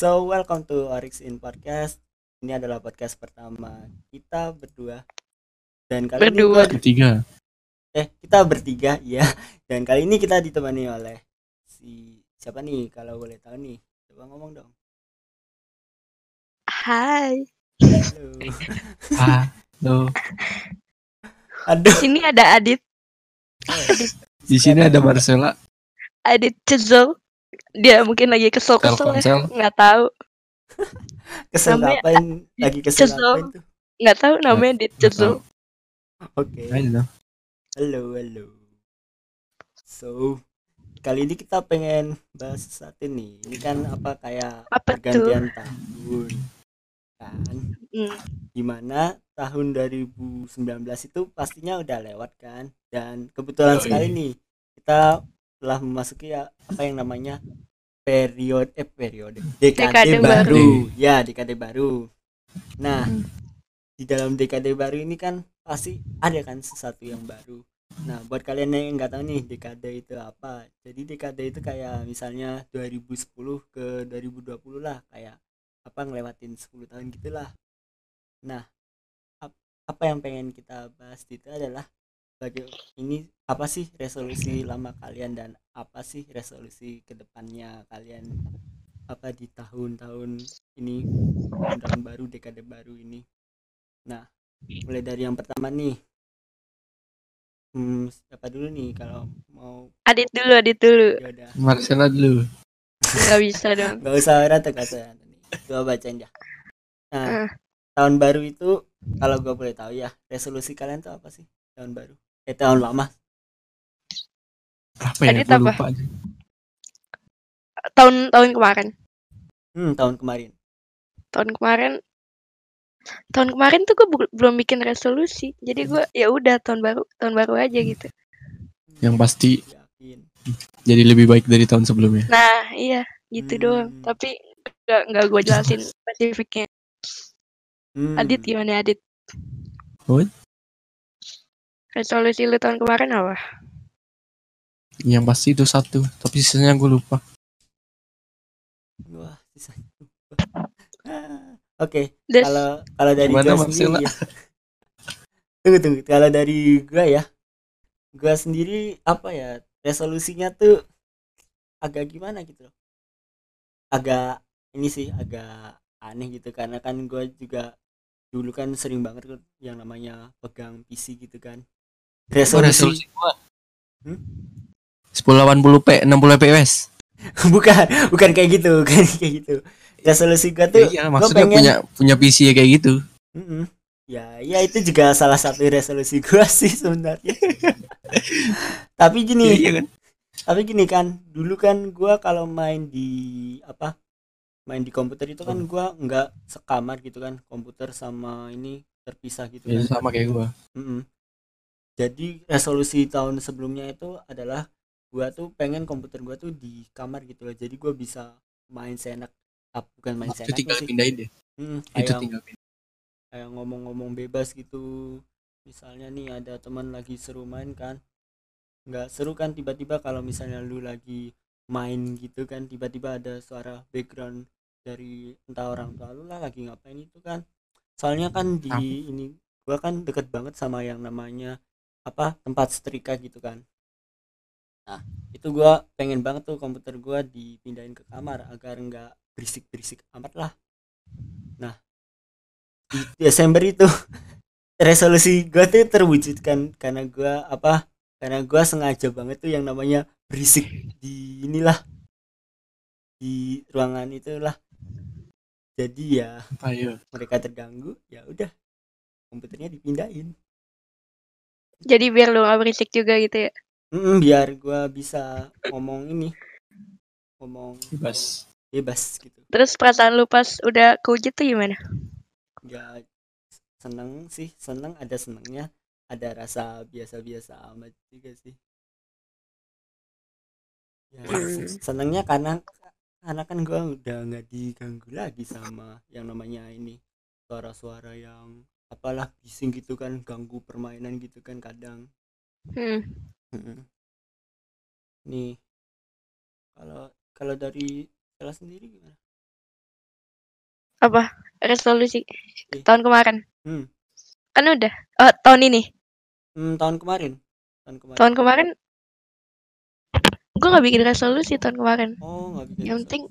So, welcome to Orix in Podcast. Ini adalah podcast pertama kita berdua. Dan kali Berdua. ini Ketiga. eh kita bertiga, ya. Dan kali ini kita ditemani oleh si siapa nih kalau boleh tahu nih. Coba ngomong dong. Hai, Halo. Halo. Aduh. sini ada Adit, Di sini ada Marcella Adit Cezel. Dia mungkin lagi ya, Telkomsel. nggak tahu, Kesel Namanya ngapain? Lagi kesel ngapain tuh? nggak tahu namanya Adit Cezel. Oke. Know. Halo, halo. So, kali ini kita pengen bahas sesuatu nih. Ini kan apa kayak Apa tuh? pergantian tahun. Kan? Hmm, Di mana tahun 2019 itu pastinya udah lewat kan. Dan kebetulan Oh, sekali iya. nih kita telah memasuki ya, apa yang namanya periode eh periode dekade, Dekade baru. baru. Ya, dekade baru. Nah, Hmm. di dalam dekade baru ini kan pasti ada kan sesuatu yang baru. Nah, buat kalian yang nggak tahu nih dekade itu apa. Jadi dekade itu kayak misalnya 2010 ke 2020 lah kayak apa ngelewatin 10 tahun gitulah. Nah, ap- apa yang pengen kita bahas itu adalah bagi ini apa sih resolusi lama kalian dan apa sih resolusi ke depannya kalian? Apa di tahun-tahun ini tahun baru dekade baru ini? Nah mulai dari yang pertama nih. Hmm, siapa dulu nih kalau mau? Adit dulu, Adit dulu, ya udah. Marcella dulu. nggak bisa dong. nggak usah rata kata coba bacain dah. Nah Ah. tahun baru itu kalau gue boleh tahu ya resolusi kalian tuh apa sih tahun baru eh tahun lama Apa ya? Apa? lupa aja. Tahun tahun kemarin, hmm tahun kemarin tahun kemarin, tahun kemarin tuh gue belum bikin resolusi. Jadi gue ya udah tahun baru, tahun baru aja gitu. Yang pasti yakin jadi lebih baik dari tahun sebelumnya. Nah iya gitu Hmm. doang. Tapi nggak nggak gue jelasin spesifiknya. Hmm. Adit gimana Adit? What? Resolusi lu tahun kemarin apa? Yang pasti itu satu, tapi sisanya gue lupa. Wah, sisanya lupa. Oke, kalau kalau dari gua Marcella? sendiri ya. Tunggu tunggu, kalau dari gua ya. Gua sendiri apa ya? Resolusinya tuh agak gimana gitu loh. Agak ini sih agak aneh gitu karena kan gua juga dulu kan sering banget yang namanya pegang PC gitu kan. Oh, Resolusi gua. Hmm? 1080p 60 fps. bukan, bukan kayak gitu, bukan kayak gitu. Resolusi gua tuh iya, gua maksudnya pengen- punya punya PC ya kayak gitu. Mm-mm. Ya, ya itu juga salah satu resolusi gua sih sebenarnya. tapi gini, Iya, iya kan? tapi gini kan, dulu kan gua kalau main di apa? Main di komputer itu kan gua nggak sekamar gitu kan, komputer sama ini terpisah gitu Ya, kan. sama kayak gua. Mm-mm. Jadi resolusi tahun sebelumnya itu adalah gua tuh pengen komputer gua tuh di kamar gitu loh. Jadi gua bisa main seenak, ah, bukan main Itu seenak tinggal sih. pindahin deh. Mm, Itu kayak tinggal pindahin. kayak ngomong-ngomong bebas gitu misalnya nih ada teman lagi seru main kan nggak seru kan tiba-tiba kalau misalnya lu lagi main gitu kan tiba-tiba ada suara background dari entah orang tua lu lah lagi ngapain itu kan soalnya kan di ini gua kan deket banget sama yang namanya apa tempat setrika gitu kan. Nah itu gua pengen banget tuh komputer gua dipindahin ke kamar agar nggak berisik-berisik amat lah. Nah di Desember itu resolusi gua tuh terwujudkan karena gua apa karena gua sengaja banget tuh yang namanya berisik di inilah di ruangan itulah. Jadi ya Ayo. mereka terganggu ya udah komputernya dipindahin jadi biar lu gak berisik juga gitu ya. Mm, biar gua bisa ngomong ini ngomong Bebas. bebas gitu Terus perasaan lu pas udah kewujud tuh gimana? ya seneng sih seneng ada senengnya ada rasa biasa-biasa amat juga sih ya Hmm. senengnya karena karena kan gua udah nggak diganggu lagi sama yang namanya ini suara-suara yang apalah bising gitu kan ganggu permainan gitu kan kadang Hmm. Nih kalau kalau dari Stella sendiri gimana Apa? Resolusi Iya. tahun kemarin. Hmm. Kan udah. Oh, tahun ini. Hmm, tahun kemarin. Tahun kemarin. Tahun kemarin gue nggak bikin resolusi tahun kemarin. Oh, nggak bikin Yang penting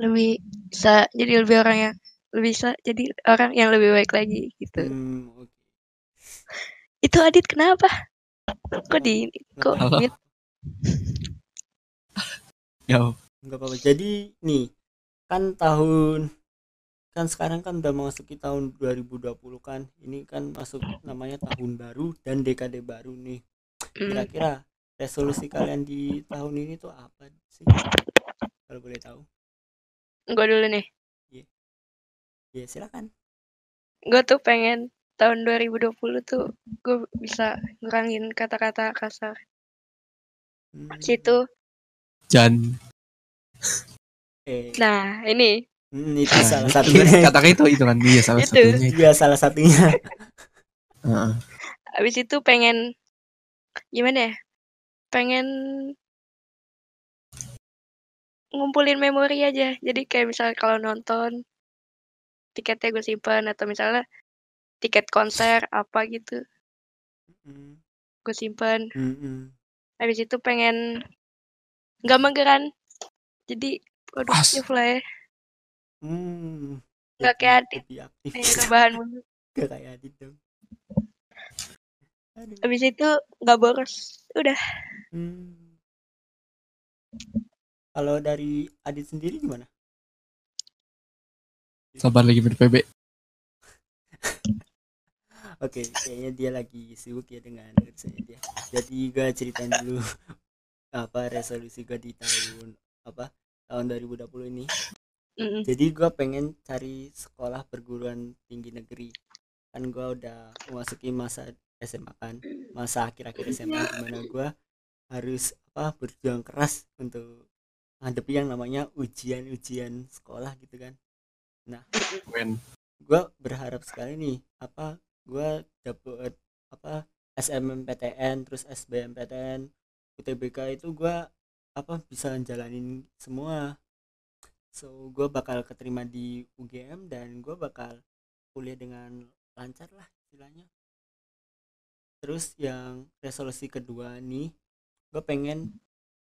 lebih bisa jadi lebih orang yang bisa jadi orang yang lebih baik lagi gitu. Hmm, oke. Itu Adit kenapa? Kok di Nggak kok Halo. mute? Yo. Enggak apa-apa. Jadi nih, kan tahun kan sekarang kan udah memasuki tahun 2020 kan. Ini kan masuk namanya tahun baru dan dekade baru nih. Hmm, Kira-kira resolusi kalian di tahun ini tuh apa sih? Kalau boleh tahu. gue dulu nih. Ya, silakan. Gue tuh pengen tahun 2020 tuh gue bisa ngurangin kata-kata kasar. Hmm, Situ. Jan. Eh, Nah, ini hmm, itu Nah, salah itu satunya. kata itu itu kan dia salah Itu. satunya. itu. Iya, salah satunya. Heeh. habis itu pengen gimana ya? Pengen ngumpulin memori aja. Jadi kayak misalnya kalau nonton tiketnya gue simpan atau misalnya tiket konser apa gitu gue simpan. hmm, hmm. Habis itu pengen nggak mageran. Jadi produktif lah ya. Hmm, Nggak kayak Adit. Kayak rebahan mulu. Nggak kayak Adit dong. Aduh. Habis itu nggak boros. Udah. Hmm. Kalau dari Adit sendiri gimana? Sabar lagi PB. Oke, kayaknya dia lagi sibuk ya dengan urusannya dia. Jadi gue ceritain dulu apa resolusi gue di tahun apa tahun 2020 ini. Jadi gue pengen cari sekolah perguruan tinggi negeri. Kan gue udah memasuki masa SMA kan, masa akhir-akhir SMA di mana gue harus apa berjuang keras untuk menghadapi yang namanya ujian-ujian sekolah gitu kan. When. gue berharap sekali nih apa gue dapet apa SMMPTN terus SBMPTN UTBK itu gue apa bisa jalanin semua. So gue bakal keterima di UGM dan gue bakal kuliah dengan lancar lah istilahnya. Terus yang resolusi kedua nih gue pengen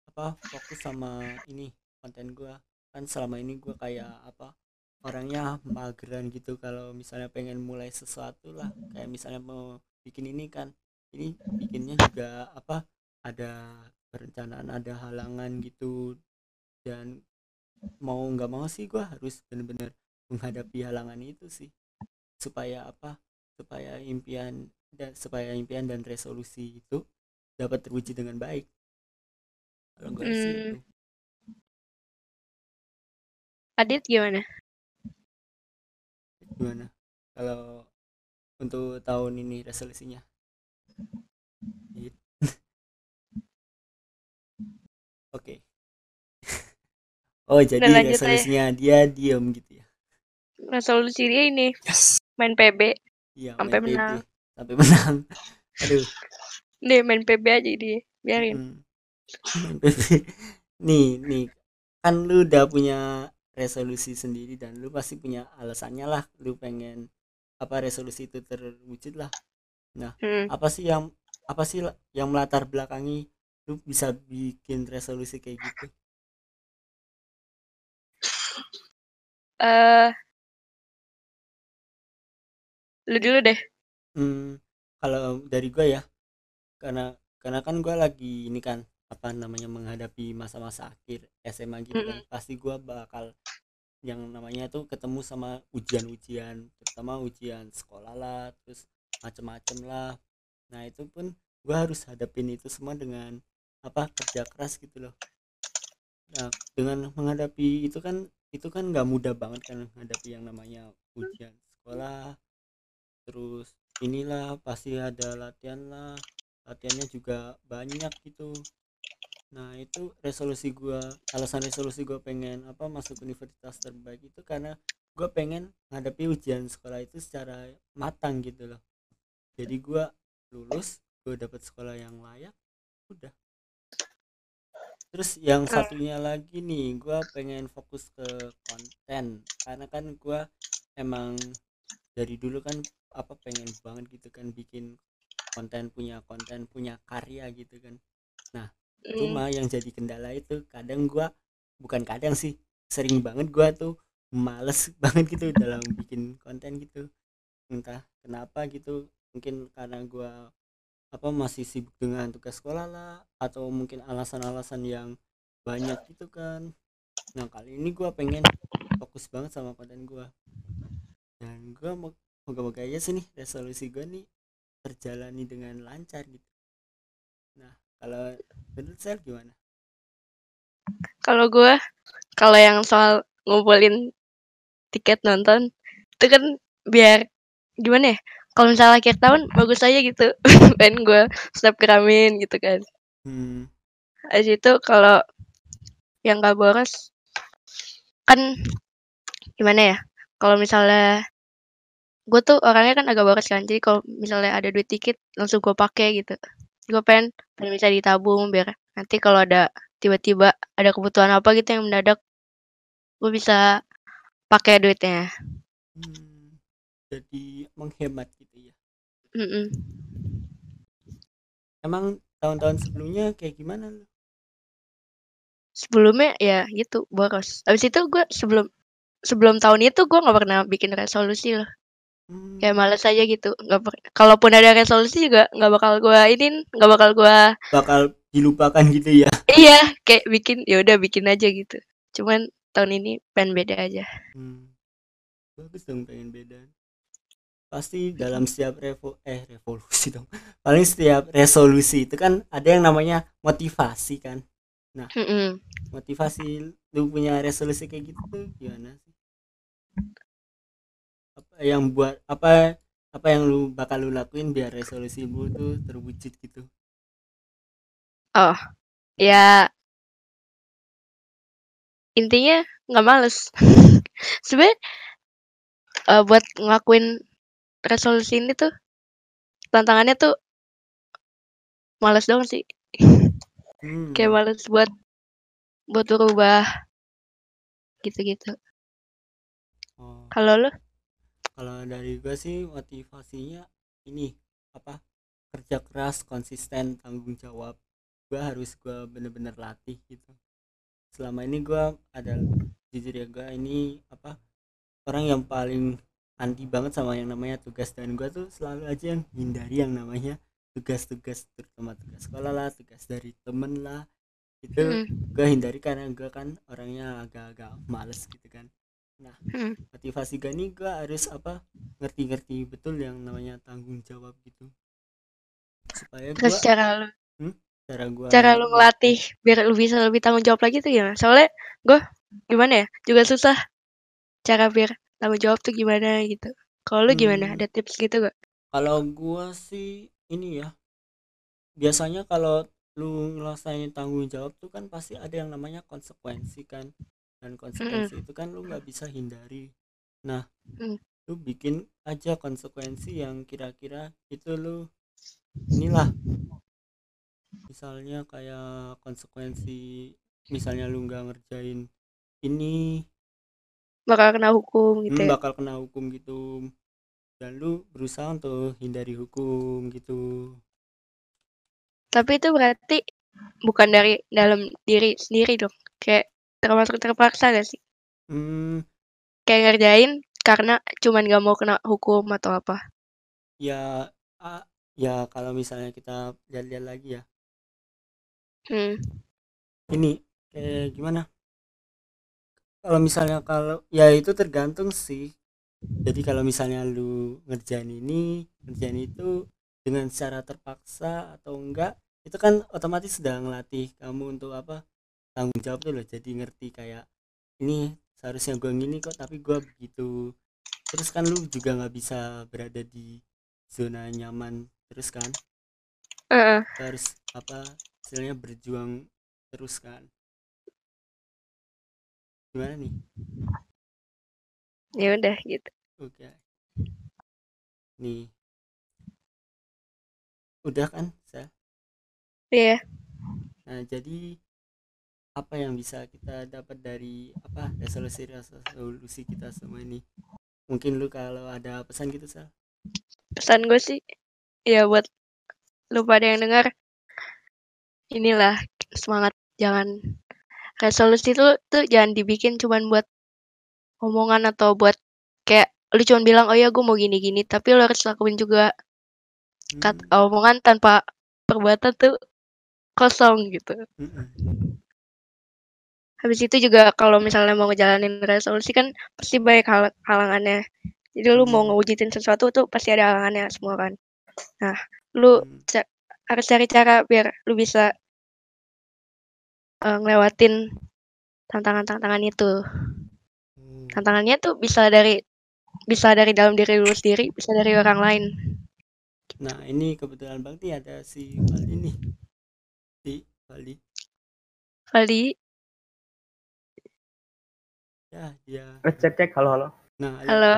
apa fokus sama ini konten gue kan selama ini gue kayak apa orangnya mageran gitu kalau misalnya pengen mulai sesuatu lah. Kayak misalnya mau bikin ini kan ini bikinnya juga apa ada perencanaan ada halangan gitu. Dan mau nggak mau sih gua harus bener-bener menghadapi halangan itu sih. Supaya apa supaya impian dan supaya impian dan resolusi itu dapat terwujud dengan baik. Kalau enggak sih Hmm. itu Adit gimana? Gimana kalau untuk tahun ini resolusinya oke oh jadi resolusinya dia diem gitu ya Resolusi dia ini Yes. main PB. iya Sampai main PB. menang. sampai menang aduh Nih main PB aja dia. Biarin. mm. Main PB. nih nih kan lu udah punya resolusi sendiri dan lu pasti punya alasannya lah lu pengen apa resolusi itu terwujud lah Hmm. apa sih yang apa sih yang melatar belakangi lu bisa bikin resolusi kayak gitu Eh lu dulu deh. hmm, kalau dari gue ya karena karena kan gue lagi ini kan apa namanya menghadapi masa-masa akhir SMA gitu kan pasti gue bakal yang namanya tuh ketemu sama ujian-ujian terutama ujian sekolah lah terus macem-macem lah. Nah itu pun gue harus hadapin itu semua dengan apa kerja keras gitu loh. Nah dengan menghadapi itu kan itu kan nggak mudah banget kan menghadapi yang namanya ujian sekolah. Terus inilah pasti ada latihan lah latihannya juga banyak gitu nah itu resolusi gua alasan resolusi gua pengen apa masuk universitas terbaik itu karena gua pengen menghadapi ujian sekolah itu secara matang gitu loh. Jadi gua lulus gua dapat sekolah yang layak udah. Terus yang satunya lagi nih gua pengen fokus ke konten. Karena kan gua emang dari dulu kan apa pengen banget gitu kan bikin konten punya konten punya karya gitu kan. Hmm, cuma yang jadi kendala itu. Kadang gua bukan kadang sih sering banget gua tuh males banget gitu dalam bikin konten gitu. Entah kenapa gitu mungkin karena gua apa masih sibuk dengan tugas sekolah lah atau mungkin alasan-alasan yang banyak gitu kan. Nah kali ini gua pengen fokus banget sama konten gua. Dan gua mau moga-moga aja sih nih resolusi gua nih terjalani dengan lancar gitu. Nah kalau menurut saya gimana Kalau gue, kalau yang soal ngumpulin tiket nonton, itu kan biar gimana ya? Kalau misalnya akhir tahun bagus aja gitu, pengen gue snapgramin gitu kan. hmm itu kalau yang gak boros, kan gimana ya? Kalau misalnya gue tuh orangnya kan agak boros kan, jadi kalau misalnya ada duit dikit langsung gue pakai gitu. Gue pengen, pengen bisa ditabung biar nanti kalau ada tiba-tiba ada kebutuhan apa gitu yang mendadak, gue bisa pakai duitnya. Hmm, jadi menghemat gitu ya. Mm-mm. Emang tahun-tahun sebelumnya kayak gimana lu? Sebelumnya ya gitu boros. Habis itu gue sebelum sebelum tahun itu gue nggak pernah bikin resolusi loh. Hmm, Kayak males aja gitu. Nggak per- Kalaupun ada resolusi juga nggak bakal gue ini, nggak bakal gue bakal dilupakan gitu ya. iya kayak bikin ya udah bikin aja gitu. Cuman tahun ini pengen beda aja. Hmm, bagus dong pengen beda. Pasti dalam setiap revo eh revolusi dong. Paling setiap resolusi itu kan ada yang namanya motivasi kan. Mm-mm. Motivasi lu punya resolusi kayak gitu tuh gimana sih? Apa yang buat apa apa yang lu bakal lu lakuin biar resolusi lu tuh terwujud gitu? Oh ya intinya nggak males. Sebenarnya eh, buat ngelakuin resolusi ini tuh tantangannya tuh males dong sih. Hmm. Kayak males buat buat berubah gitu-gitu. Oh. Kalau lu? Kalau dari gue sih motivasinya ini apa kerja keras konsisten tanggung jawab. Gue harus gue bener-bener latih gitu. Selama ini gue ada jujur ya gue ini apa orang yang paling anti banget sama yang namanya tugas. Dan gue tuh selalu aja yang hindari yang namanya tugas-tugas terutama tugas sekolah lah tugas dari temen lah. Itu Mm, gue hindari karena gue kan orangnya agak-agak males gitu kan mm. motivasi gue nih gue harus apa ngerti-ngerti betul yang namanya tanggung jawab gitu supaya Terus cara lu cara gue cara lu ngelatih biar lu bisa lebih tanggung jawab lagi tuh gimana? Soalnya gue gimana ya? Juga susah cara biar tanggung jawab tuh gimana gitu. Kalau lu gimana? Hmm. Ada tips gitu gak? kalau gue sih ini ya biasanya kalau lu ngelasain tanggung jawab tuh kan pasti ada yang namanya konsekuensi kan dan konsekuensi itu kan lu nggak bisa hindari nah Mm. lu bikin aja konsekuensi yang kira-kira itu lu inilah misalnya kayak konsekuensi misalnya lu nggak ngerjain ini Bakal kena hukum gitu hmm, ya? bakal kena hukum gitu dan lu berusaha untuk hindari hukum gitu Tapi itu berarti bukan dari dalam diri sendiri dong. Kayak termasuk terpaksa gak sih? hmm, Kayak ngerjain karena cuman gak mau kena hukum atau apa? ya ah, ya kalau misalnya kita lihat-lihat lagi ya Hmm. ini kayak gimana kalau misalnya kalau ya itu tergantung sih jadi kalau misalnya lu ngerjain ini ngerjain itu dengan secara terpaksa atau enggak itu kan otomatis sudah ngelatih kamu untuk apa tanggung jawab tuh loh jadi ngerti kayak ini seharusnya gue gini kok tapi gue begitu. Terus kan lu juga nggak bisa berada di zona nyaman terus kan. Kita harus apa istilahnya berjuang terus kan? Gimana nih? Ya udah gitu. oke. Nih. Udah kan saya Iya. nah jadi apa yang bisa kita dapat dari apa resolusi resolusi kita semua ini? Mungkin lu kalau ada pesan gitu sal? Pesan gue sih ya buat lu pada yang dengar inilah semangat jangan resolusi tuh tuh jangan dibikin cuman buat omongan atau buat kayak lu cuman bilang oh ya gue mau gini gini tapi lu harus lakuin juga. Kat Hmm, omongan tanpa perbuatan tuh kosong gitu. Mm-mm. Habis itu juga kalau misalnya mau ngejalanin resolusi kan pasti banyak hal- halangannya. Jadi lu mau Hmm. ngewujudin sesuatu tuh pasti ada halangannya semua kan. Nah lu Hmm. ca- harus cari cara biar lu bisa eh, ngelewatin tantangan-tantangan itu. Hmm. tantangannya tuh bisa dari bisa dari dalam diri lu sendiri bisa dari orang lain. Nah ini kebetulan banget nih ada si Valdi nih. Si Valdi. Valdi ya dia Eh, cek cek halo halo. nah ayo. halo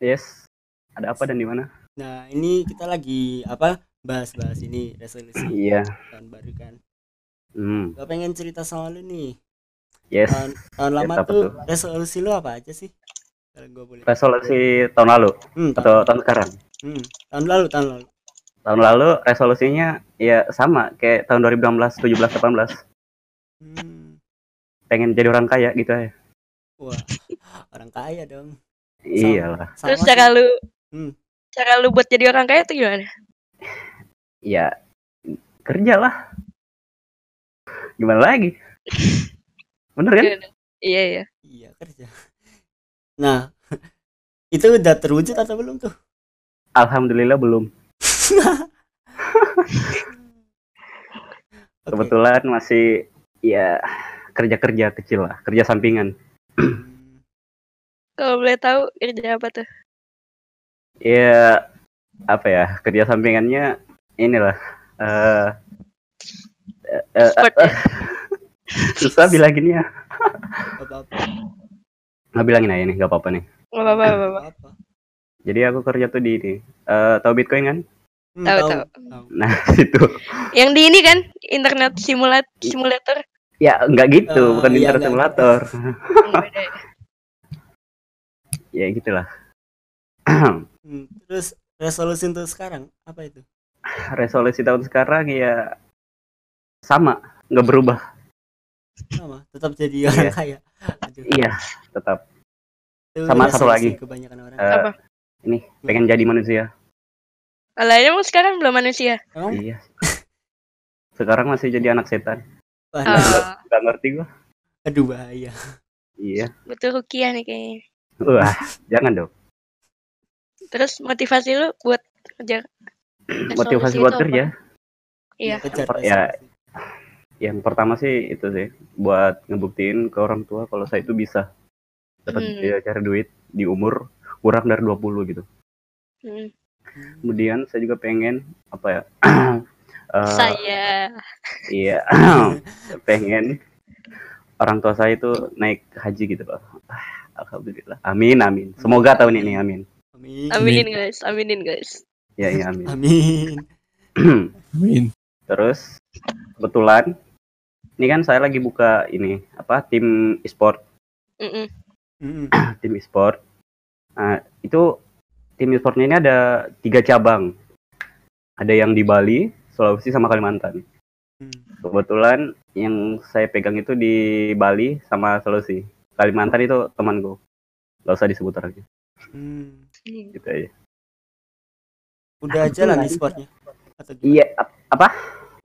Yes. Ada apa dan di mana? nah ini kita lagi apa bahas-bahas ini resolusi Iya. tahun baru kan Hmm. gak pengen cerita sama lu nih Yes. tahun, tahun lama apa tuh tuh? resolusi lu apa aja sih kalau gue boleh Resolusi tahun lalu hmm, atau tahun, tahun sekarang? hmm, tahun lalu tahun lalu Tahun lalu resolusinya ya sama kayak tahun 2016, 17, 18. hmm, Pengen jadi orang kaya gitu ya. Wah orang kaya dong Iyalah. sama terus cara sih. lu Hmm. cara lu buat jadi orang kaya tuh gimana Ya kerja lah. Gimana lagi? Bener kan? iya iya iya kerja nah itu udah terwujud atau belum tuh Alhamdulillah belum. Kebetulan masih ya kerja-kerja kecil lah, kerja sampingan. Kalau boleh tahu kerja apa tuh? Ya apa ya kerja sampingannya inilah eh, eh, sport ya? susah bilanginnya. Apa-apa. Nggak bilangin aja nih nggak apa-apa nih. Nggak apa-apa nggak apa-apa. Apa jadi aku kerja tuh di ini. Eh tahu bitcoin kan? Hmm, Tahu, tahu, tahu. tahu. nah situ. Yang di ini kan internet simulat simulator ya nggak gitu. Eh, bukan iya, simulator. Nggak beda ya? ya gitulah. Hmm, terus resolusi untuk sekarang apa itu? Resolusi tahun sekarang ya sama. Nggak berubah. Sama tetap jadi orang Iya. kaya. Aduh, iya tetap. Itu Sama satu lagi. kebanyakan orang. Eh, Apa? ini pengen jadi manusia. Alanya mau sekarang belum manusia? Emang? iya. Sekarang masih jadi anak setan Wah, Ah, nggak ngerti gua. Aduh bahaya. Iya. Butuh rukiah nih kayaknya. Wah jangan dong. Terus motivasi lu buat kerja? Motivasi buat kerja? iya. Ya. yang pertama sih itu sih buat ngebuktiin ke orang tua kalau saya itu bisa dapat Hmm. ya, cari duit di umur kurang dari 20 gitu. Hmm, Kemudian saya juga pengen apa ya? eh, saya iya pengen orang tua saya itu naik haji gitu loh. Ah, Alhamdulillah. Amin amin. Semoga tahun ini amin. amin aminin guys aminin guys Ya ya amin. amin Amin. Terus kebetulan ini kan saya lagi buka ini apa tim e-sport tim e-sport. Nah, itu tim e-sportnya ini ada tiga cabang. Ada yang di Bali, Sulawesi, sama Kalimantan. hmm. Kebetulan yang saya pegang itu di Bali sama Sulawesi. Kalimantan itu temanku. Gak usah disebut lagi. Hmm. Hmm. Gitu aja. udah jalan nih sportnya? Iya, ap- apa?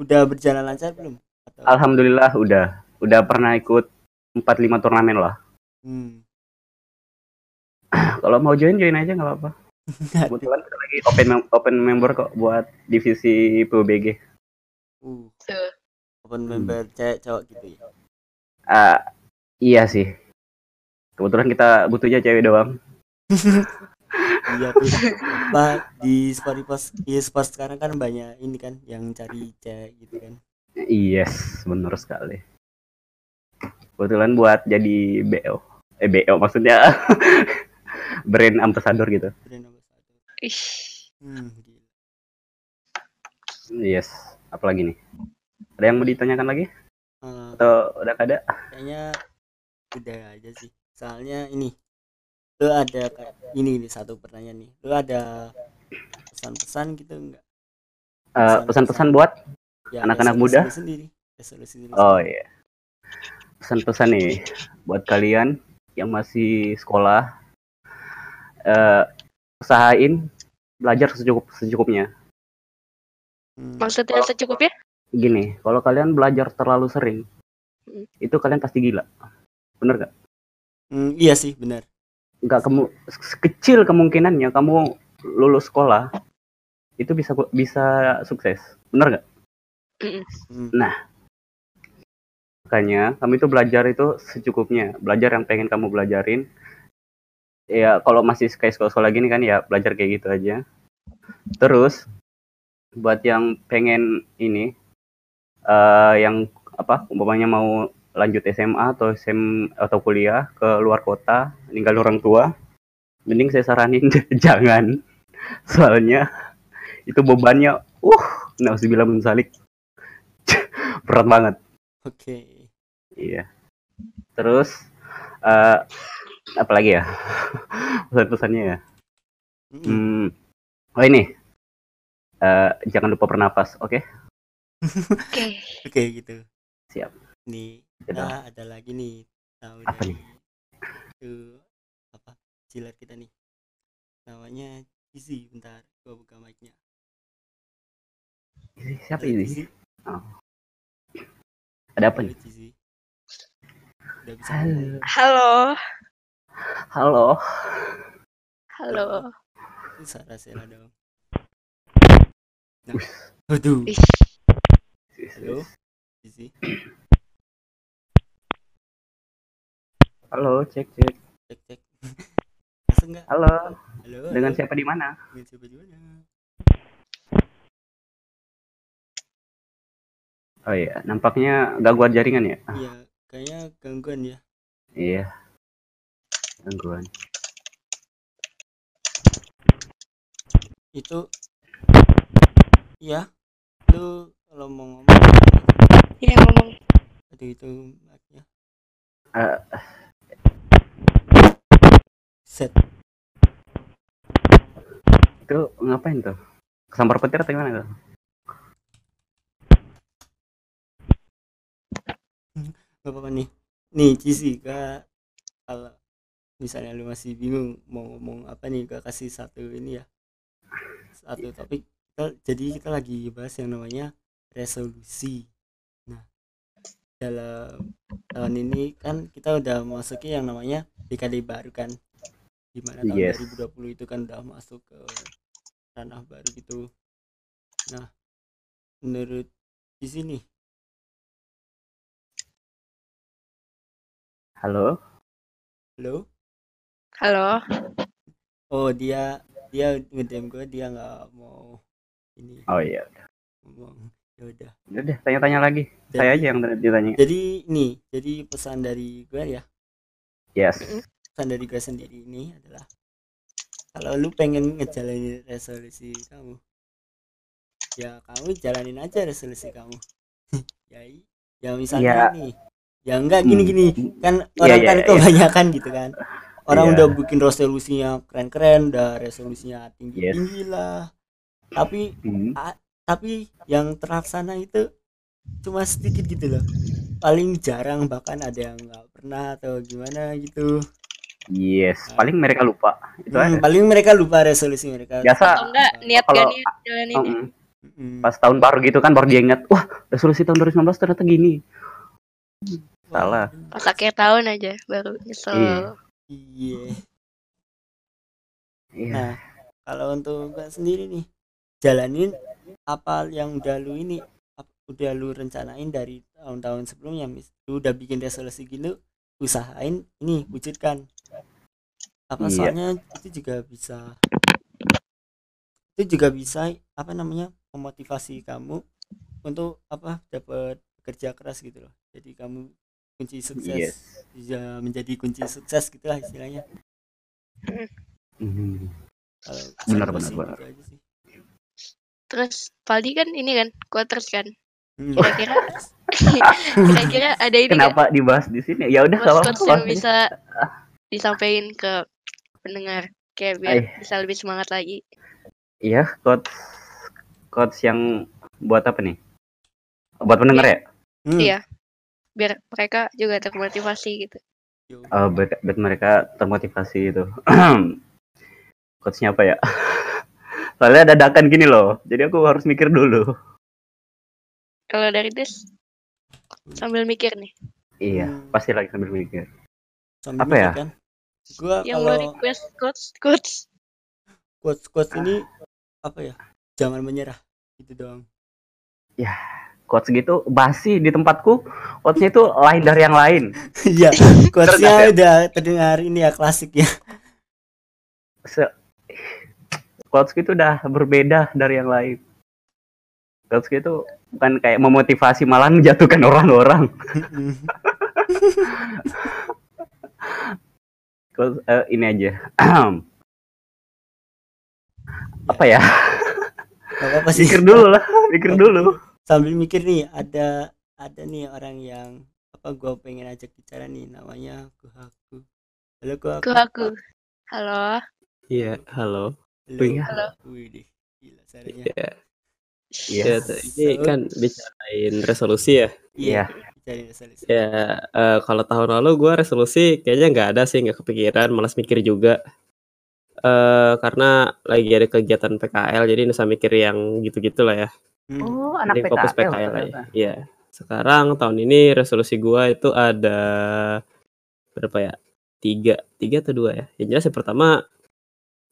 udah berjalan lancar belum atau Alhamdulillah udah. Udah pernah ikut 4-5 turnamen lah. hmm. Kalau mau join, join aja nggak apa-apa. Kebetulan kita lagi open mem- open member kok buat divisi PUBG. uh open member cewek cowok gitu ya Ah, iya sih. Kebetulan kita butuhnya cewek doang. iya tuh Bah, di sport pos di sport sekarang kan banyak ini kan yang cari cewek gitu kan Yes, benar sekali. Kebetulan buat jadi BO. Eh BO maksudnya brand ambassador gitu. brand Ih, hmm, gila. Yes, apalagi nih? Ada yang mau ditanyakan lagi? Eh, Atau udah ada? kayaknya udah aja sih soalnya ini lu ada kayak ini nih satu pertanyaan nih lu ada pesan-pesan gitu enggak Eh, pesan-pesan buat ya Anak-anak resolusi muda? sendiri resolusi lu Oh iya. Pesan-pesan nih buat kalian yang masih sekolah eh usahain belajar secukup secukupnya. Hmm. Maksudnya secukupnya? Gini, kalau kalian belajar terlalu sering, Hmm. itu kalian pasti gila. Bener gak? Hmm, iya sih benar Nggak kamu kecil kemungkinannya kamu lulus sekolah itu bisa bisa sukses. Bener gak? Hmm. Makanya kamu itu belajar itu secukupnya. Belajar yang pengen kamu belajarin. Ya kalau masih kayak sekolah-sekolah gini kan ya belajar kayak gitu aja. Terus buat yang pengen ini eh yang apa umpamanya mau lanjut SMA atau SM atau kuliah ke luar kota ninggal orang tua mending saya saranin jangan soalnya itu bebannya uh nauzubillah min zalik. berat banget oke Iya. Terus eh apa lagi ya? Pesan-pesannya ya. Hmm. Hmm. Oh ini. Eh jangan lupa bernapas, oke? Oke. oke gitu Siap. nih Gitu. nah ada lagi nih tahu Apa nih? itu apa jilat kita nih namanya Izzy bentar gua buka mic-nya Ini Siapa ini? Izzy. Ada apa nih? Izzy. udah bisa Halo. Halo. Halo. Halo. Sarah Sela dong nah, waduh Ih, halo Izzy Halo, cek cek. cek cek masuk nggak Halo. halo Dengan halo. siapa di mana? dengan siapa di mana Oh iya, nampaknya gangguan jaringan ya? iya kayaknya gangguan ya Iya. Gangguan. itu iya lu kalau mau ngomong Iya ngomong. aduh itu mic-nya Eh, set itu ngapain tuh? Kesambar petir atau gimana tuh? nggak apa-apa nih nih Cici kak kalau misalnya lu masih bingung mau ngomong apa nih kak kasih satu ini ya. Satu topik. Kita, jadi kita lagi bahas yang namanya resolusi. Nah dalam tahun ini kan kita udah masuki yang namanya dekade baru kan. Di mana tahun Yes. 2020 itu kan udah masuk ke ranah baru gitu. Nah menurut di sini. Halo. halo Halo. Oh dia dia ngedem gue dia nggak mau ini Oh iya. ngomong ya udah. Udah deh, tanya-tanya lagi. Saya aja yang ditanya. Jadi ini jadi pesan dari gue ya Yes. pesan dari gue sendiri ini adalah kalau lu pengen ngejalanin resolusi kamu ya kamu jalanin aja resolusi kamu ya ya misalnya Ya. nih ya enggak gini Hmm. kan Iya, orang iya, kan iya, iya. kebanyakan gitu kan orang Iya. udah bikin resolusinya keren-keren udah resolusinya tinggi Yes. lah tapi Hmm. tapi yang terlaksana itu cuma sedikit gitu loh paling jarang bahkan ada yang nggak pernah atau gimana gitu Yes, paling mereka lupa. Itu Hmm, aja. paling mereka lupa resolusi mereka Biasa Atau enggak niat kalau- gak niat. Mm, pas tahun baru gitu kan baru dia ingat, wah resolusi tahun 2019 ternyata gini. Salah. Pas akhir tahun aja baru nyesel. Iya. Iya Iya. nah kalau untuk gua sendiri nih jalanin apa yang udah lu ini udah lu rencanain dari tahun-tahun sebelumnya mis lu udah bikin resolusi gitu usahain ini wujudkan apa Iya. soalnya itu juga bisa itu juga bisa apa namanya memotivasi kamu untuk apa dapat kerja keras gitu loh jadi kamu kunci sukses Yes. bisa menjadi kunci sukses gitulah istilahnya kalau Benar, benar, benar. gitu. Terus Valdi kan ini kan quotes kan. Hmm. Kira-kira kira-kira ada ini Kenapa dibahas di sini? Ya udah quotes yang bisa disampaikan ke pendengar kayak biar Ay. bisa lebih semangat lagi. Iya, quotes quotes yang buat apa nih? Buat pendengar ya? Hmm. Iya. Biar mereka juga termotivasi gitu. Yo. Oh, buat, buat mereka termotivasi itu. Quotesnya apa ya? Soalnya dadakan gini loh, jadi aku harus mikir dulu. Kalau dari Des sambil mikir nih. Iya, Hmm. pasti lagi sambil mikir. Sambil Apa ya? mikir Kan? Gua Yang mau kalau request quotes quotes. quotes quotes ini apa ya? Jangan menyerah. Itu doang. Quotes gitu basi di tempatku, quotesnya itu lain dari yang lain. Iya, quotesnya ya? udah terdengar ini ya klasik ya. Se quotes gitu udah berbeda dari yang lain. Quotes gitu bukan kayak memotivasi malah menjatuhkan orang-orang. Quotes, eh, ini aja. apa ya? Apa-apa sih. Mikir dulu lah, mikir dulu. Sambil mikir nih, ada ada nih orang yang apa gua pengen ajak bicara nih namanya Kuhaku. Halo Kuhaku. Ke aku. Halo. Iya, halo. Halo. Wih. Halo. Wih deh. Gila suaranya. Iya, Iya. iya, tuh. ini So- kan bicarain resolusi ya. Iya. Iya. Cari resolusi. Ya, eh, kalau tahun lalu gue resolusi kayaknya nggak ada sih, nggak kepikiran, malas mikir juga. eh karena lagi ada kegiatan PKL, jadi nusa mikir yang gitu-gitu lah ya. Hmm. Oh, Jadi fokus PKL aja. Iya. Sekarang tahun ini resolusi gua itu ada berapa ya? Tiga, tiga atau dua ya? Yang jelas yang pertama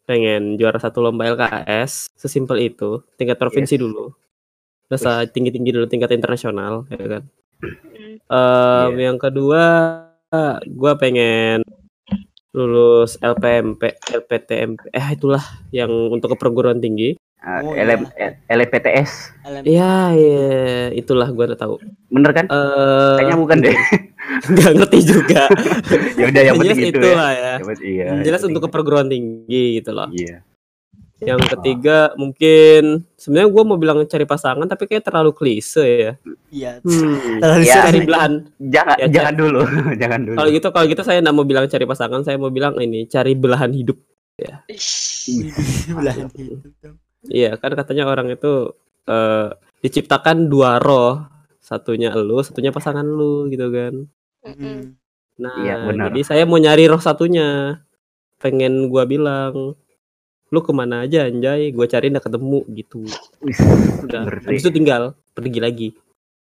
pengen juara satu lomba LKS, sesimpel itu, tingkat provinsi Yes. dulu. Terus ah, tinggi-tinggi dulu tingkat internasional, ya kan. Hmm. Em, Iya. Yang kedua, gua pengen lulus LPMP, LPTMP, eh itulah yang untuk ke perguruan tinggi. Ah, Oh, LM LPTS. Iya, iya, itulah gua udah tahu. Bener kan? Eh, Kayaknya bukan deh. nggak ngerti juga. ya udah yang penting jelas itu ya. itulah ya. Yang Iya. Jelas untuk ke perguruan tinggi gitu loh. Iya. Yang ketiga mungkin sebenarnya gue mau bilang cari pasangan tapi kayak terlalu klise ya. Iya. Hmm. Terlalu Ya, sering. Cari belahan. Jangan Ya, jangan dulu, jangan dulu. Kalau gitu kalau gitu saya nggak mau bilang cari pasangan, saya mau bilang ini cari belahan hidup. Ish. Belahan hidup. Iya kan katanya orang itu eh, diciptakan dua roh, satunya elu, satunya pasangan lu gitu kan. Hmm. Nah, Iya, benar. jadi saya mau nyari roh satunya. Pengen gua bilang, lu ke mana aja anjay, gua cari nggak ketemu gitu. Wis, Udah, ngeri. habis itu tinggal pergi lagi.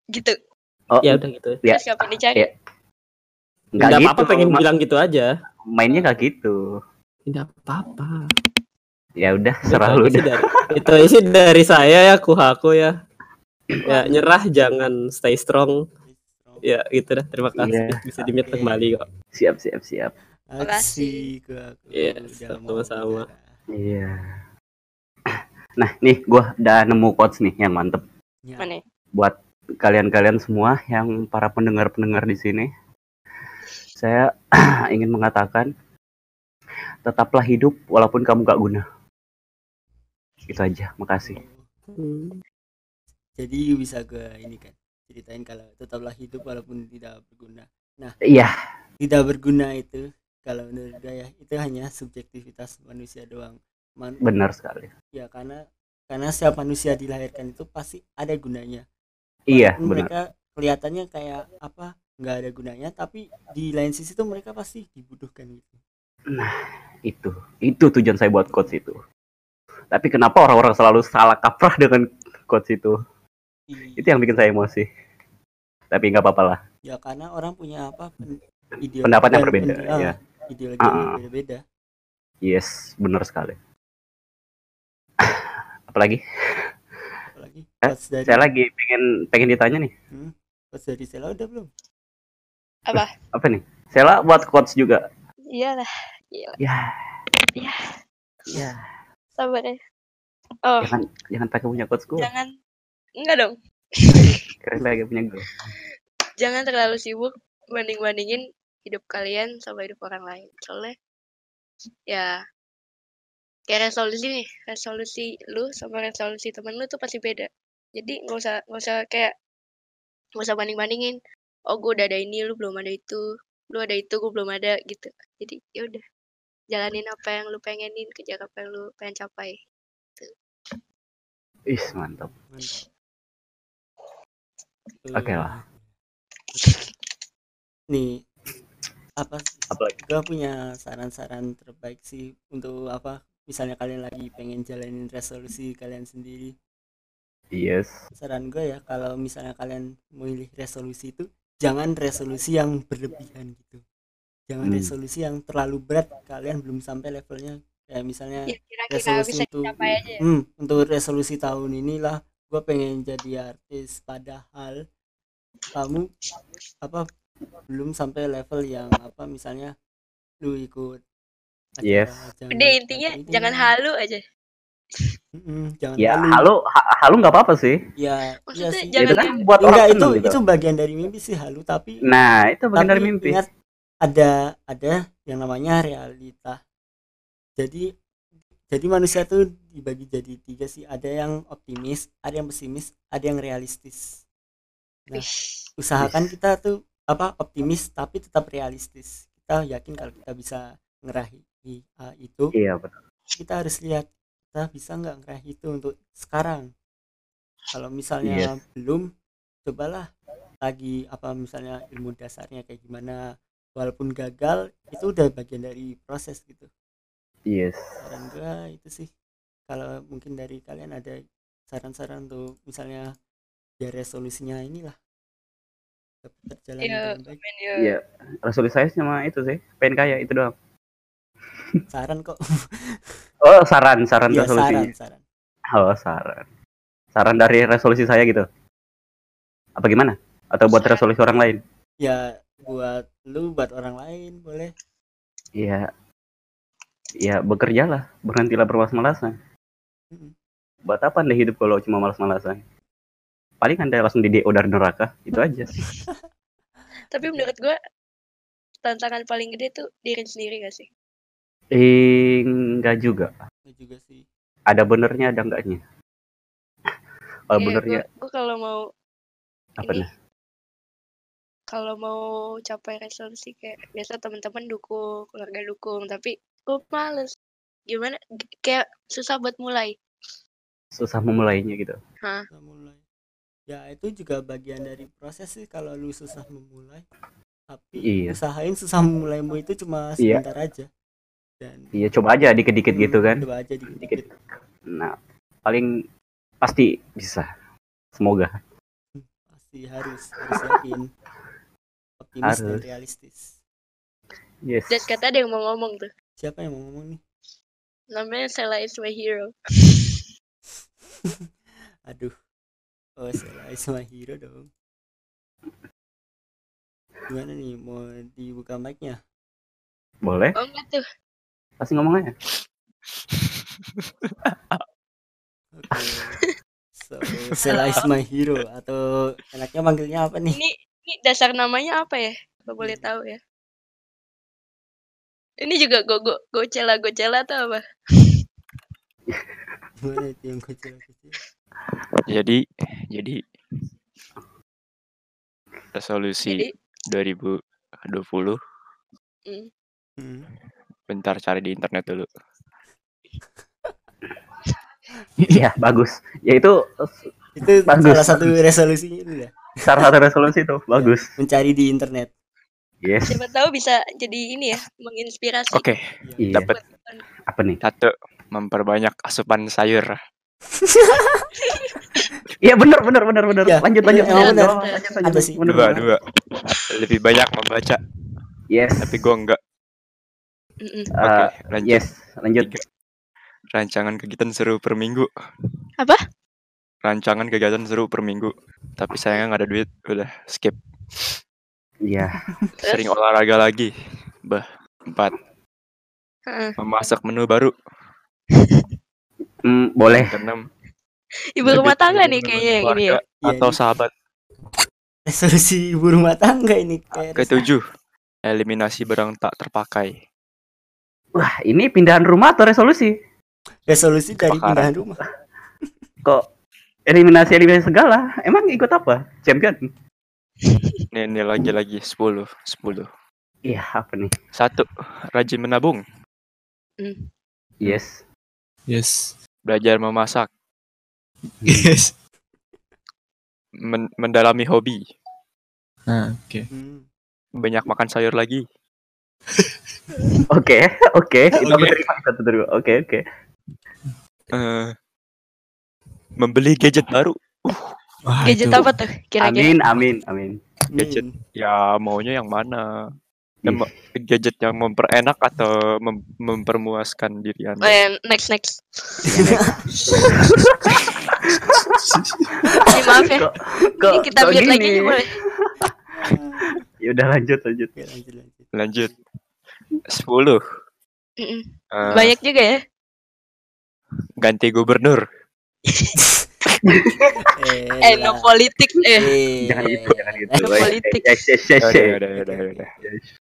Gitu. Oh, Ya udah gitu. Ya. Terus kapan dicari? Ya. Nggak Nggak gitu. apa-apa pengen bilang gitu aja. mainnya nggak gitu. Tidak apa-apa. Ya udah, serah lu dari, itu aja sih dari saya ya, kuhaku ya. Ya nyerah jangan stay strong. Ya gitu dah. Terima kasih. Iya. Bisa Oke. kembali kok. Siap, siap, siap. Iya, udah mau sama-sama. Iya. Nah, nih gua udah nemu quotes nih yang mantep Ya. Mana? buat kalian-kalian semua yang para pendengar-pendengar di sini. Saya ingin mengatakan tetaplah hidup walaupun kamu gak guna. Itu aja, makasih. Hmm. Jadi bisa gue ini kan ceritain kalau tetaplah hidup walaupun tidak berguna. Iya, Tidak berguna itu kalau menurut gue ya itu hanya subjektivitas manusia doang. Man- benar sekali. ya karena karena setiap manusia dilahirkan itu pasti ada gunanya. Iya, Walaupun benar. mereka kelihatannya kayak apa nggak ada gunanya tapi di lain sisi tuh mereka pasti dibutuhkan gitu. Itu, itu tujuan saya buat quotes itu. Tapi kenapa orang-orang selalu salah kaprah dengan quotes itu? I- Itu yang bikin saya emosi. Tapi nggak apa-apa lah. ya karena orang punya apa ideologi Pendapat yang dan berbeda, pen- ah, ya. ideologi yang Ah. berbeda Yes, benar sekali. Apalagi? apalagi Eh, dari Saya lagi pengen pengen ditanya nih. quotes dari Sela udah belum Apa nih? Sela buat quotes juga. Iyalah. Ya. Ya. Ya. Sabar ya. Oh, Jangan jangan pakai punya quotes gue. jangan. Enggak dong. Keren pakai punya gue. Jangan terlalu sibuk banding-bandingin hidup kalian sama hidup orang lain. Soalnya ya kayak resolusi nih, resolusi lu sama resolusi temen lu tuh pasti beda. Jadi nggak usah nggak usah kayak nggak usah banding-bandingin. Oh, gue udah ada ini, lu belum ada itu. Lu ada itu, gue belum ada gitu. Jadi ya udah. Jalanin apa yang lu pengenin kejar apa yang lu pengen capai Ih, mantap. Mantap. Oke lah. Nih apa? Apalagi? Gue punya saran-saran terbaik sih untuk apa? Misalnya kalian lagi pengen jalanin resolusi kalian sendiri. Yes. Saran gue ya kalau misalnya kalian memilih resolusi itu jangan resolusi yang berlebihan gitu. Jangan Hmm. resolusi yang terlalu berat kalian belum sampai levelnya kayak misalnya ya kira-kira resolusi bisa untuk dicapai aja ya hmm, untuk resolusi tahun inilah gue pengen jadi artis padahal kamu apa belum sampai level yang apa misalnya lu ikut Yes. acara udah jangan- intinya apa jangan ini, halu aja mm-mm, jangan Ya, halu. halo, ha- halo nggak apa-apa sih. ya iya Maksudnya sih jangan Itu kan buat orang enggak itu gitu. itu bagian dari mimpi sih halu tapi Nah, itu bagian tapi dari mimpi. ingat ada ada yang namanya realita. Jadi jadi manusia tuh dibagi jadi tiga sih. Ada yang optimis ada yang pesimis ada yang realistis. Nah usahakan kita tuh apa optimis tapi tetap realistis. Kita yakin kalau kita bisa ngerahi uh, itu Iya, betul. kita harus lihat kita bisa nggak ngerahi itu untuk sekarang. Kalau misalnya belum cobalah lagi apa misalnya ilmu dasarnya kayak gimana walaupun gagal itu udah bagian dari proses gitu Yes. saran gua itu sih kalau mungkin dari kalian ada saran-saran untuk misalnya biar resolusinya inilah dapat terjalani ya dengan baik ya. Iya. Resolusi saya cuma itu sih, pengen kaya itu doang. saran kok Oh, saran, saran ya resolusinya. saran saran Oh, saran. Saran dari resolusi saya gitu. Apa gimana? Atau buat Saran. resolusi orang lain? ya buat lu buat orang lain boleh Iya. Ya, bekerjalah, berhentilah bermalas-malasan. Mm-mm. Buat apa anda hidup kalau cuma malas-malasan? Paling anda langsung di DO dari neraka, itu aja. tapi menurut gue tantangan paling gede tuh diri sendiri gak sih Eh, enggak juga. itu juga sih Ada benernya, ada enggaknya. Kalau Iya, benernya, gue kalau mau apa ini nih? Kalau mau capai resolusi kayak biasa teman-teman dukung keluarga dukung tapi gue males gimana G- kayak susah buat mulai Susah memulainya gitu. Susah mulai ya itu juga bagian dari proses sih kalau lu susah memulai tapi Iya. usahain susah memulaimu itu cuma Iya. sebentar aja dan Iya, coba aja dikit-dikit Hmm, gitu kan. coba aja dikit-dikit Dikit. Nah, paling pasti bisa. Semoga. pasti harus harus yakin optimis dan Harus. realistis. Yes. dan kata ada yang mau ngomong tuh. Siapa yang mau ngomong nih? Namanya Sela is my hero. Aduh. Oh Sela is my hero dong. Gimana nih? Mau dibuka mic-nya? Boleh? oh enggak tuh. Pasti ngomong aja. oke. So Sela is my hero atau enaknya manggilnya apa nih? Ini ini dasar namanya apa ya? Kalau boleh tahu ya. Ini juga go go gocela gocela atau apa? Yang Jadi jadi resolusi jadi 2020 mm, hmm. bentar cari di internet dulu. Iya, bagus. Ya itu itu Bagus, salah satu resolusinya itu ya salah satu resolusi itu. Bagus. mencari di internet Yes. siapa tahu bisa jadi ini ya menginspirasi Oke, Iya. dapat Apa nih? satu memperbanyak asupan sayur. Iya benar benar benar benar. Iya, Lanjut lanjut emang lanjut. benar. Lanjut, lanjut, Ada lanjut. sih. Bener, Dua bener. dua. Lebih banyak membaca, Yes. tapi gua enggak. Mm-mm. Oke, Eh, lanjut. yes, lanjut. Tiga. Rancangan kegiatan seru per minggu. Apa? Rancangan kegiatan seru per minggu. Tapi sayangnya nggak ada duit, udah skip. Iya. Sering olahraga lagi. Bah, empat. Memasak menu baru. Hmm, boleh. Keenam. ibu rumah tangga nih kayaknya yang ini ya Iya, Atau sahabat. resolusi ibu rumah tangga ini Ketujuh. Eliminasi barang tak terpakai. Wah, ini pindahan rumah atau resolusi? resolusi dari Kebakaran. pindahan rumah Kok eliminasi eliminasi segala? Emang ikut apa? Champion? Ini, ini lagi lagi 10 10 Iya, apa nih? Satu, rajin menabung. Hmm. Yes. Yes. Belajar memasak, Yes. men- mendalami hobi, Nah, oke. Hmm. banyak makan sayur lagi. Oke, oke. Itu terima. Oke, oke. Eh, membeli gadget baru. Wah, Gadget itu. apa tuh kira-kira? Amin, amin, amin. Gadget. Hmm. Ya maunya yang mana? Gadget yang memperenak atau mem- mempermuaskan diri Oh, Anda? ya, next next. Ini maaf ya. Kok, kok, Ini kita mute lagi boleh. Ya udah lanjut, lanjut. Lanjut lanjut. Lanjut. 10. Mm-mm. Eh, Banyak juga ya. ganti gubernur. Eh, Eh, no politik eh. Eh, Jangan gitu, jangan gitu. Eh, politik. Yes, yes, yes, Udah.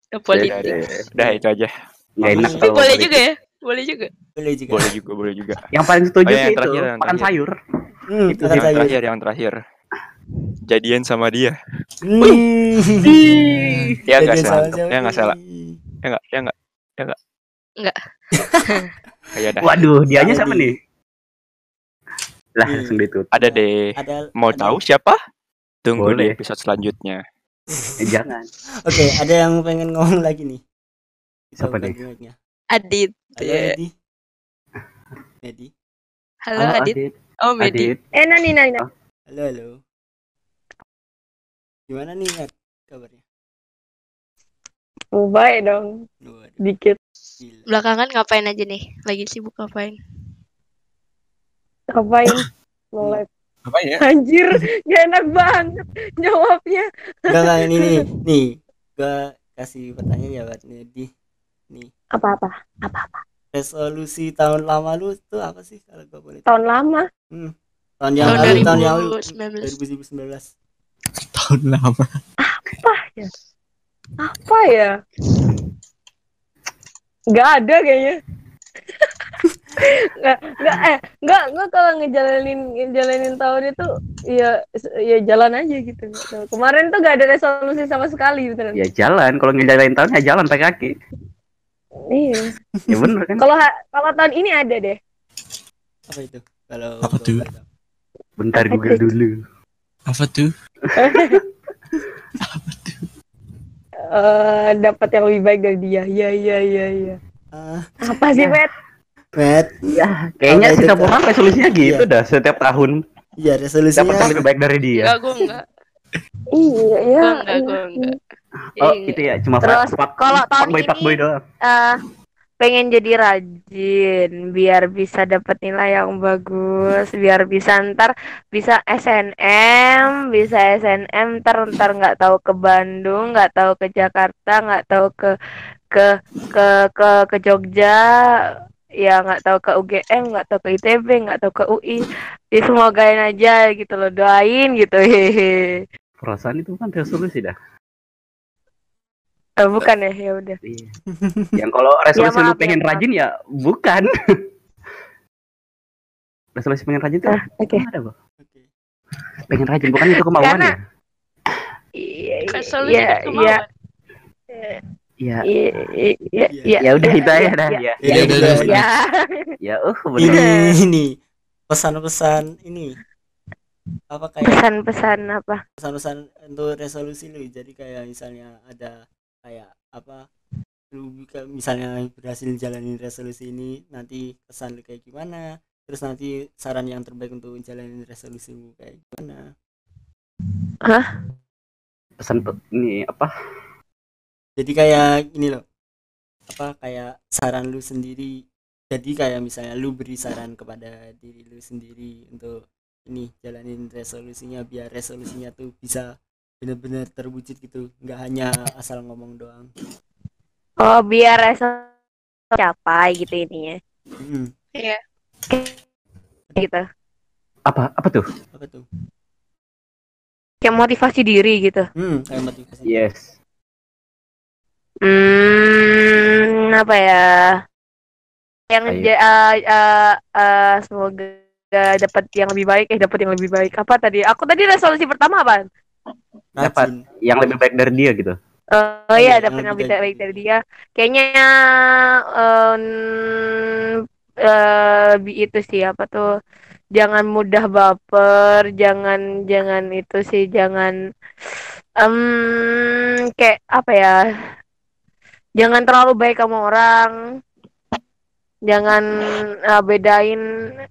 No politik. Udah, udah. Udah itu aja. Nggak enak Tapi boleh politik. juga ya. Boleh juga. boleh juga. Boleh juga, boleh juga. Yang paling setuju Oh, ya, itu terakhir, makan terakhir. sayur. Hmm, Itu Yang sayur. terakhir, yang terakhir. Jadian sama dia. Ya nggak salah. sama Ya nggak salah. Ya nggak, ya nggak, ya nggak. Nggak. Kayak dah. Waduh, dianya siapa nih? Lah, Iya. langsung ditutup. Ada deh. Ada Mau ada- tahu siapa? Tunggu Boleh. di episode selanjutnya. Eh, jangan. Oke, ada yang pengen ngomong lagi nih. Bisa Apa buka nih? Adit. Halo, Ya. Edi. Edi. Halo Adit. Adit. Oh Medi. Adit. Eh, Nani, Nani. Halo, halo. Gimana nih, Ed? Kabarnya? Oh, baik dong. Waduh, Dikit. gila. Belakangan ngapain aja nih? Lagi sibuk ngapain? Ngapain? Mulai. Apa ya? Anjir, gak enak banget jawabnya. Enggak, enggak, ini nih. Nih, gua kasih pertanyaan ya buat Edi. Nih, Apa-apa? Apa-apa? resolusi tahun lama lu itu apa sih kalau gua boleh tahu? Tahun lama. Tahun yang Tahun lalu, tahun yang lalu. 2019. 2019. Tahun lama. Apa ya? Gak ada kayaknya. Nggak, nggak, eh, nggak, nggak kalau ngejalanin, ngejalanin tahun itu, ya, ya jalan aja gitu. Kemarin tuh gak ada resolusi sama sekali, beneran. Ya jalan, kalau ngejalanin tahun ya jalan pakai kaki. Iya. Ya bener kan? Kalau kalau tahun ini ada deh. Apa itu? Kalau Apa gua tuh? Bentar Google dulu. Apa tuh? Eh, dapat yang lebih baik dari dia. Iya, iya, iya, iya. Ah, Apa sih, Ya. Pet? Ya, kayaknya Apa itu, setiap Kak? orang resolusinya gitu Iya. dah setiap tahun Iya, dapat yang resolusinya. lebih baik dari dia. Enggak, gue enggak. Iya, iya. Gue enggak, gue enggak. Oh, Iya. itu ya cuma Terus, pak kalau tahun boy ini- boy doang. eh pengen jadi rajin biar bisa dapat nilai yang bagus biar bisa ntar bisa SNM bisa SNM ntar ntar nggak tahu ke Bandung nggak tahu ke Jakarta nggak tahu ke ke ke ke ke Jogja ya nggak tahu ke UGM nggak tahu ke ITB nggak tahu ke UI ya semogain aja gitu loh doain gitu hehe Perasaan itu kan resolusi dah. Eh, bukan ya ya udah Iya. Yang kalau resolusi Ya, lu pengen ya, rajin ya bukan. resolusi pengen rajin tuh Ah, oke ada, Bang. Oke. Pengen rajin bukan itu kemauan Karena- ya? iya iya iya kemauan. Iya. iya iya iya iya Ya udah itu aja dah. iya. Ya. Ya, Ya, udah, ya Ya, uh Ini bener. ini pesan-pesan ini apa kayak pesan-pesan apa pesan-pesan untuk resolusi lu jadi kayak misalnya ada kayak apa lu misalnya berhasil jalanin resolusi ini nanti kesan lu kayak gimana terus nanti saran yang terbaik untuk jalanin resolusimu kayak gimana Pesan pe- ini apa? Jadi kayak ini loh. Apa kayak saran lu sendiri. Jadi kayak misalnya lu beri saran kepada diri lu sendiri untuk ini jalanin resolusinya biar resolusinya tuh bisa benar-benar terwujud gitu. Nggak hanya asal ngomong doang. Oh biar resolusi capai gitu ininya. Mm, Iya. gitu. Apa apa tuh? apa tuh? Kayak motivasi diri gitu. Hmm kayak motivasi. Yes. Hmm apa ya yang Ayo. ja- eh, eh, eh, semoga dapat yang lebih baik eh dapat yang lebih baik apa tadi aku tadi resolusi pertama apa Dapat. Yang lebih baik dari dia gitu. Oh iya, Ada dapet yang lebih dari baik dari dia. Kayaknya eh, lebih itu sih apa tuh? Jangan mudah baper, jangan jangan itu sih, jangan em kayak apa ya? Jangan terlalu baik sama orang. Jangan eh, bedain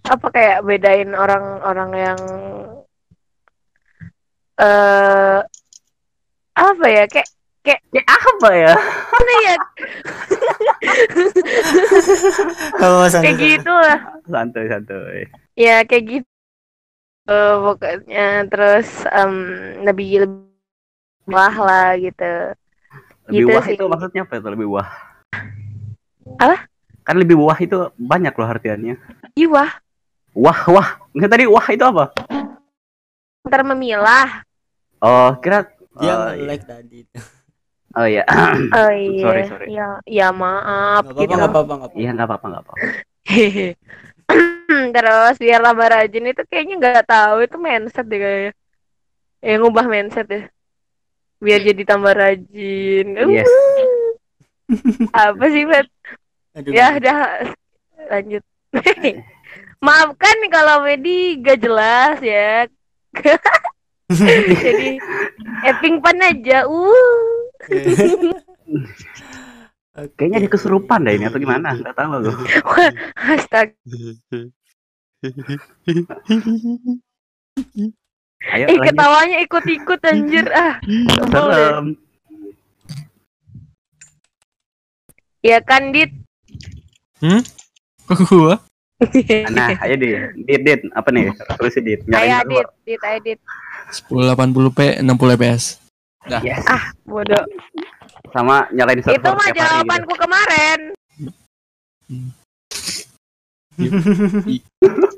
apa kayak bedain orang-orang yang eh apa ya kayak Kayak apa ya? mana ya Oh, santai, kayak santai. gitu lah Santuy santuy. ya kayak gitu Eh, pokoknya terus em, lebih lebih lah gitu Lebih Gitu wah sih. itu maksudnya apa itu lebih wah? Apa? Kan lebih wah itu banyak loh artiannya. Ih, wah Wah wah. Nggak tadi wah itu apa? ntar memilah Oh kira. Dia oh, iya. nge-like tadi itu. Oh iya. oh iya Sorry, sorry. ya ya maaf apa-apa, gitu nggak apa-apa, nggak apa-apa. Iya nggak apa-apa nggak apa-apa. terus biar lama rajin itu kayaknya nggak tahu itu mindset deh kayaknya yang ngubah mindset ya biar jadi tambah rajin Yes. apa sih Bet? Ya udah lanjut maafkan nih kalau Medi gak jelas ya jadi epping pan aja uh. Kayaknya dia kesurupan dah ini atau gimana? Nggak tahu aku. astaga Ayo eh lanjut. ketawanya ikut-ikut anjir ah deh. Serem. ya kan dit Kok gua? Nah, ayo dit, dit, dit, apa nih? Resolusi dit. ayo Nyalain dit dit ayo dit 1080p 60 fps. server. Yes. bodoh Sama nyalain server itu mah hari gitu. jawabanku kemarin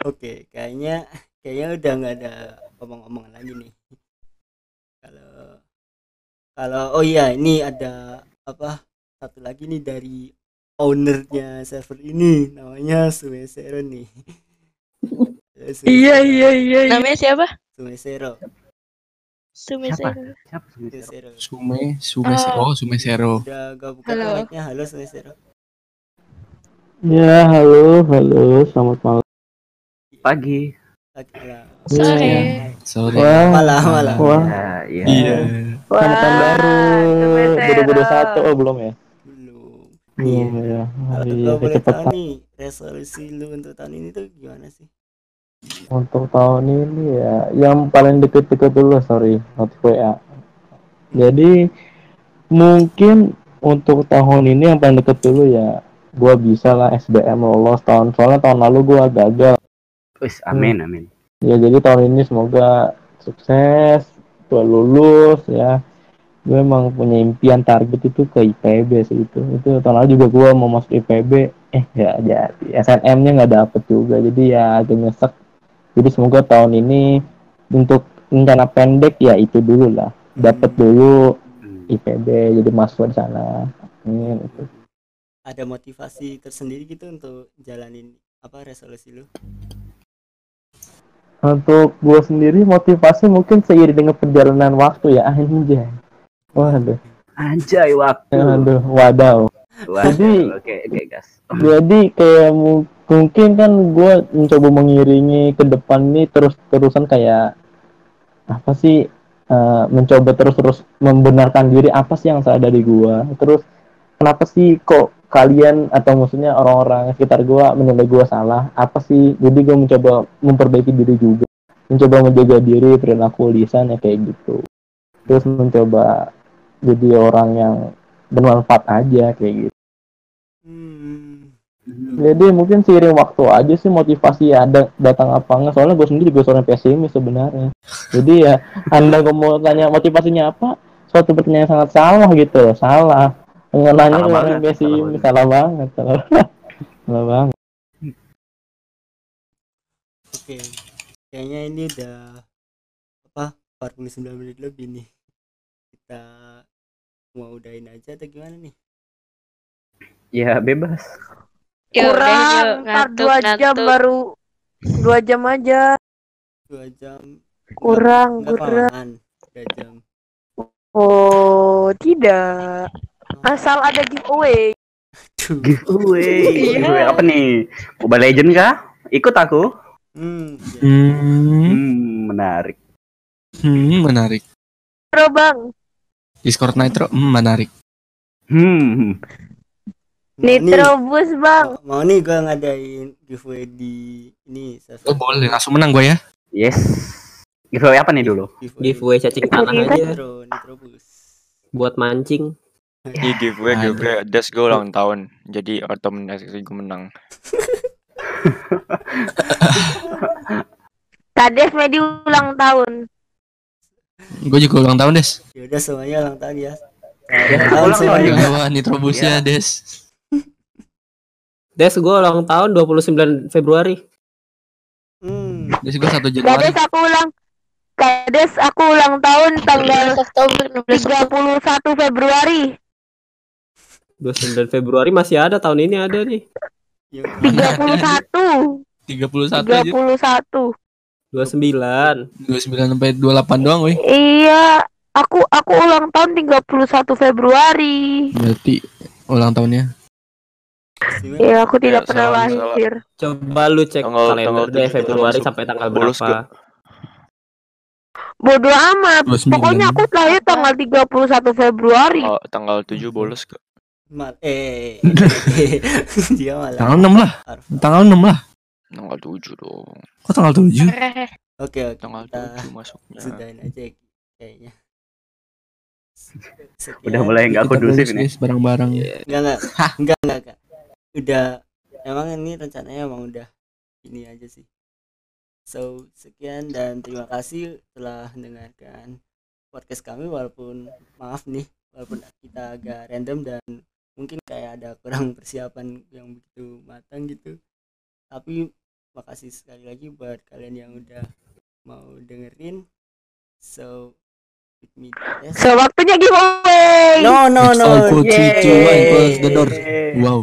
Oke, kayaknya kayaknya udah nggak ada omong-omongan lagi nih. Kalau kalau oh iya ini ada apa satu lagi nih dari ownernya server ini namanya Suesero nih. iya iya iya iya. Namanya siapa? Suesero. Sumesero. Siapa? Suesero. Sume, Sume, oh Sume Zero. Udah gak buka Halo. Halo Suesero. Ya, halo, halo, selamat malam. Pagi. Sore. Wah, Malam, malam. wah, Ya, iya. Iya. Wah, tahun baru Sumesero. 2021, oh belum ya? Belum. Belum ya. Kalau Iya, gua boleh tahu nih resolusi lu untuk tahun ini tuh gimana sih? Untuk tahun ini ya, yang paling deket-deket dulu, sorry, notif WA. Jadi, mungkin untuk tahun ini yang paling deket dulu ya, gua bisa lah SBM lolos tahun, soalnya tahun lalu gua gagal. Wis, amin, amin. Ya, jadi tahun ini semoga sukses, gua lulus ya. Gue emang punya impian target itu ke IPB sih itu. Itu tahun lalu juga gua mau masuk IPB, eh ya jadi SNM-nya nggak dapet juga, jadi ya agak nyesek. Jadi semoga tahun ini untuk rencana pendek ya itu dulu lah, dapet dulu Hmm. IPB, jadi masuk di sana. Amin, itu. Ada motivasi tersendiri gitu untuk jalanin apa resolusi lu? Untuk gue sendiri motivasi mungkin seiring dengan perjalanan waktu ya anjay. Waduh, Anjay waktu. aduh, wadaw. Wah, Jadi- oke, oke, gas. Jadi kayak mu- mungkin kan gue mencoba mengiringi ke depan ini terus-terusan kayak apa sih eh, mencoba terus-terus membenarkan diri apa sih yang salah dari gue. Terus kenapa sih kok kalian atau maksudnya orang-orang sekitar gue menilai gue salah? Apa sih? Jadi gue mencoba memperbaiki diri juga, mencoba menjaga diri perilaku lisan ya kayak gitu. Terus mencoba jadi orang yang bermanfaat aja kayak gitu. Hmm. Jadi mungkin seiring waktu aja sih motivasi ada datang apa enggak soalnya gue sendiri juga seorang pesimis sebenarnya. Jadi ya anda mau tanya motivasinya apa suatu pertanyaan yang sangat salah gitu Salah ke orang banget, pesimis salah salah banget salah, salah banget. Oke. Kayaknya ini udah apa 49 menit lebih nih. Kita mau udahin aja atau gimana nih? Ya, bebas. Yuk, kurang ntar dua jam ngantuk. baru dua jam aja Dua jam. kurang kurang udah jam Oh, tidak. Asal ada giveaway. Giveaway. Iya. Giveaway apa nih? Mobile Legend kah? Ikut aku. Hmm, iya. Hmm, Hmm, menarik. hmm, menarik. Bro, Bang. Discord Nitro, hmm, menarik. Hmm. Nitro Bus, Bang. mau nih gue ngadain giveaway di ini Oh boleh, langsung menang gue ya. Yes. Giveaway apa nih dulu? Giveaway cacing tanah Giveaway aja Nitro, Nitro Bus. buat mancing. Ih giveaway Ada. giveaway Des gue ulang tahun jadi otomatis gue menang Kades Medi ulang tahun. Gue juga ulang tahun, Des. Ya udah semuanya ulang tahun ya. Ya, Ulang tahun semuanya. juga. Wah, nitrobusnya, Des. Des gue ulang tahun 29 Februari. Hmm. Des gue 1 Januari. Kades aku ulang. Kades aku ulang tahun tanggal 16 Oktober 16 Oktober 31 Februari. 29 Februari masih ada tahun ini ada nih. Ya, 31. 31 aja. 31. 29. 29 sampai 28 doang, woi. Iya, aku aku ulang tahun 31 Februari. Berarti ulang tahunnya. Iya, aku tidak Ya, pernah salah, salah. lahir. Coba lu cek Tanggal- kalender tanggal deh Februari masuk. sampai tanggal Bolos berapa. Bodoh amat. 29. Pokoknya aku lahir tanggal 31 Februari. oh, tanggal 7 bolos ke Mal eh dia malah Tanggal 6 lah. Arfa. Tanggal 6 lah. tanggal 7 dong Kok tanggal 7? Oke oke tanggal kita 7 masuknya sudahin aja kayaknya. Sekian. Udah mulai nggak Kita kondusif nih. guys, bareng-bareng. Enggak enggak enggak enggak enggak. Udah emang ini rencananya emang udah ini aja sih. So sekian dan terima kasih telah mendengarkan podcast kami walaupun maaf nih walaupun kita agak random dan mungkin kayak ada kurang persiapan yang begitu matang gitu. Tapi makasih sekali lagi buat kalian yang udah mau dengerin. So with me. So, waktunya giveaway. No no Next no. time, four, three, two, one, close the door. Wow.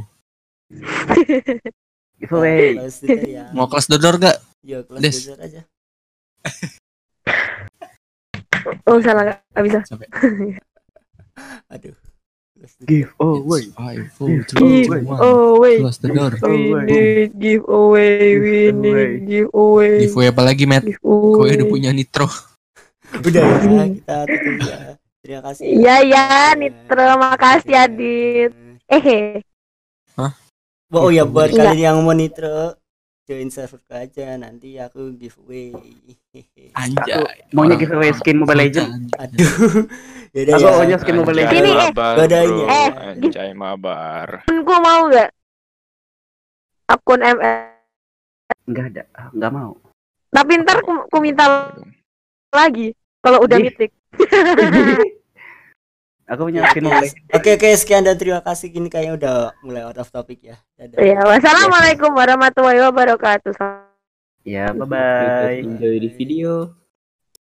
Giveaway. Close the door ya. Mau close the door gak? Yo, close Des. the door aja. Oh, salah. Gak bisa. Aduh. Door. Giveaway. Five, four, three, two, one. Giveaway. Close the door. We need giveaway. We need giveaway. Giveaway apa lagi, Matt? Kau Giveaway. udah punya nitro. Udah ya, kita tutup ya. Terima kasih. Iya, ya, Nitro. Makasih, Adit. Eh, Oh ya buat Iya. kalian yang mau nitro join server aja nanti aku giveaway. Anjay. Maunya Orang- giveaway skin Mobile Legend. Aduh. Yaudah Aku ya. maunya skin Mobile Anjay, Legends. Ini, eh, mabar godain bro ya. anjay mabar temenku mau gak? Akun ML. Enggak ada. Ah, Enggak mau. Tapi ntar ku, ku minta lagi. Kalau udah mitik. Aku punya Mobile Legend. Oke oke sekian dan terima kasih ini kayaknya udah mulai out of topic ya. Dadah. Ya, wassalamualaikum warahmatullahi wabarakatuh. Ya, bye bye. Enjoy di video.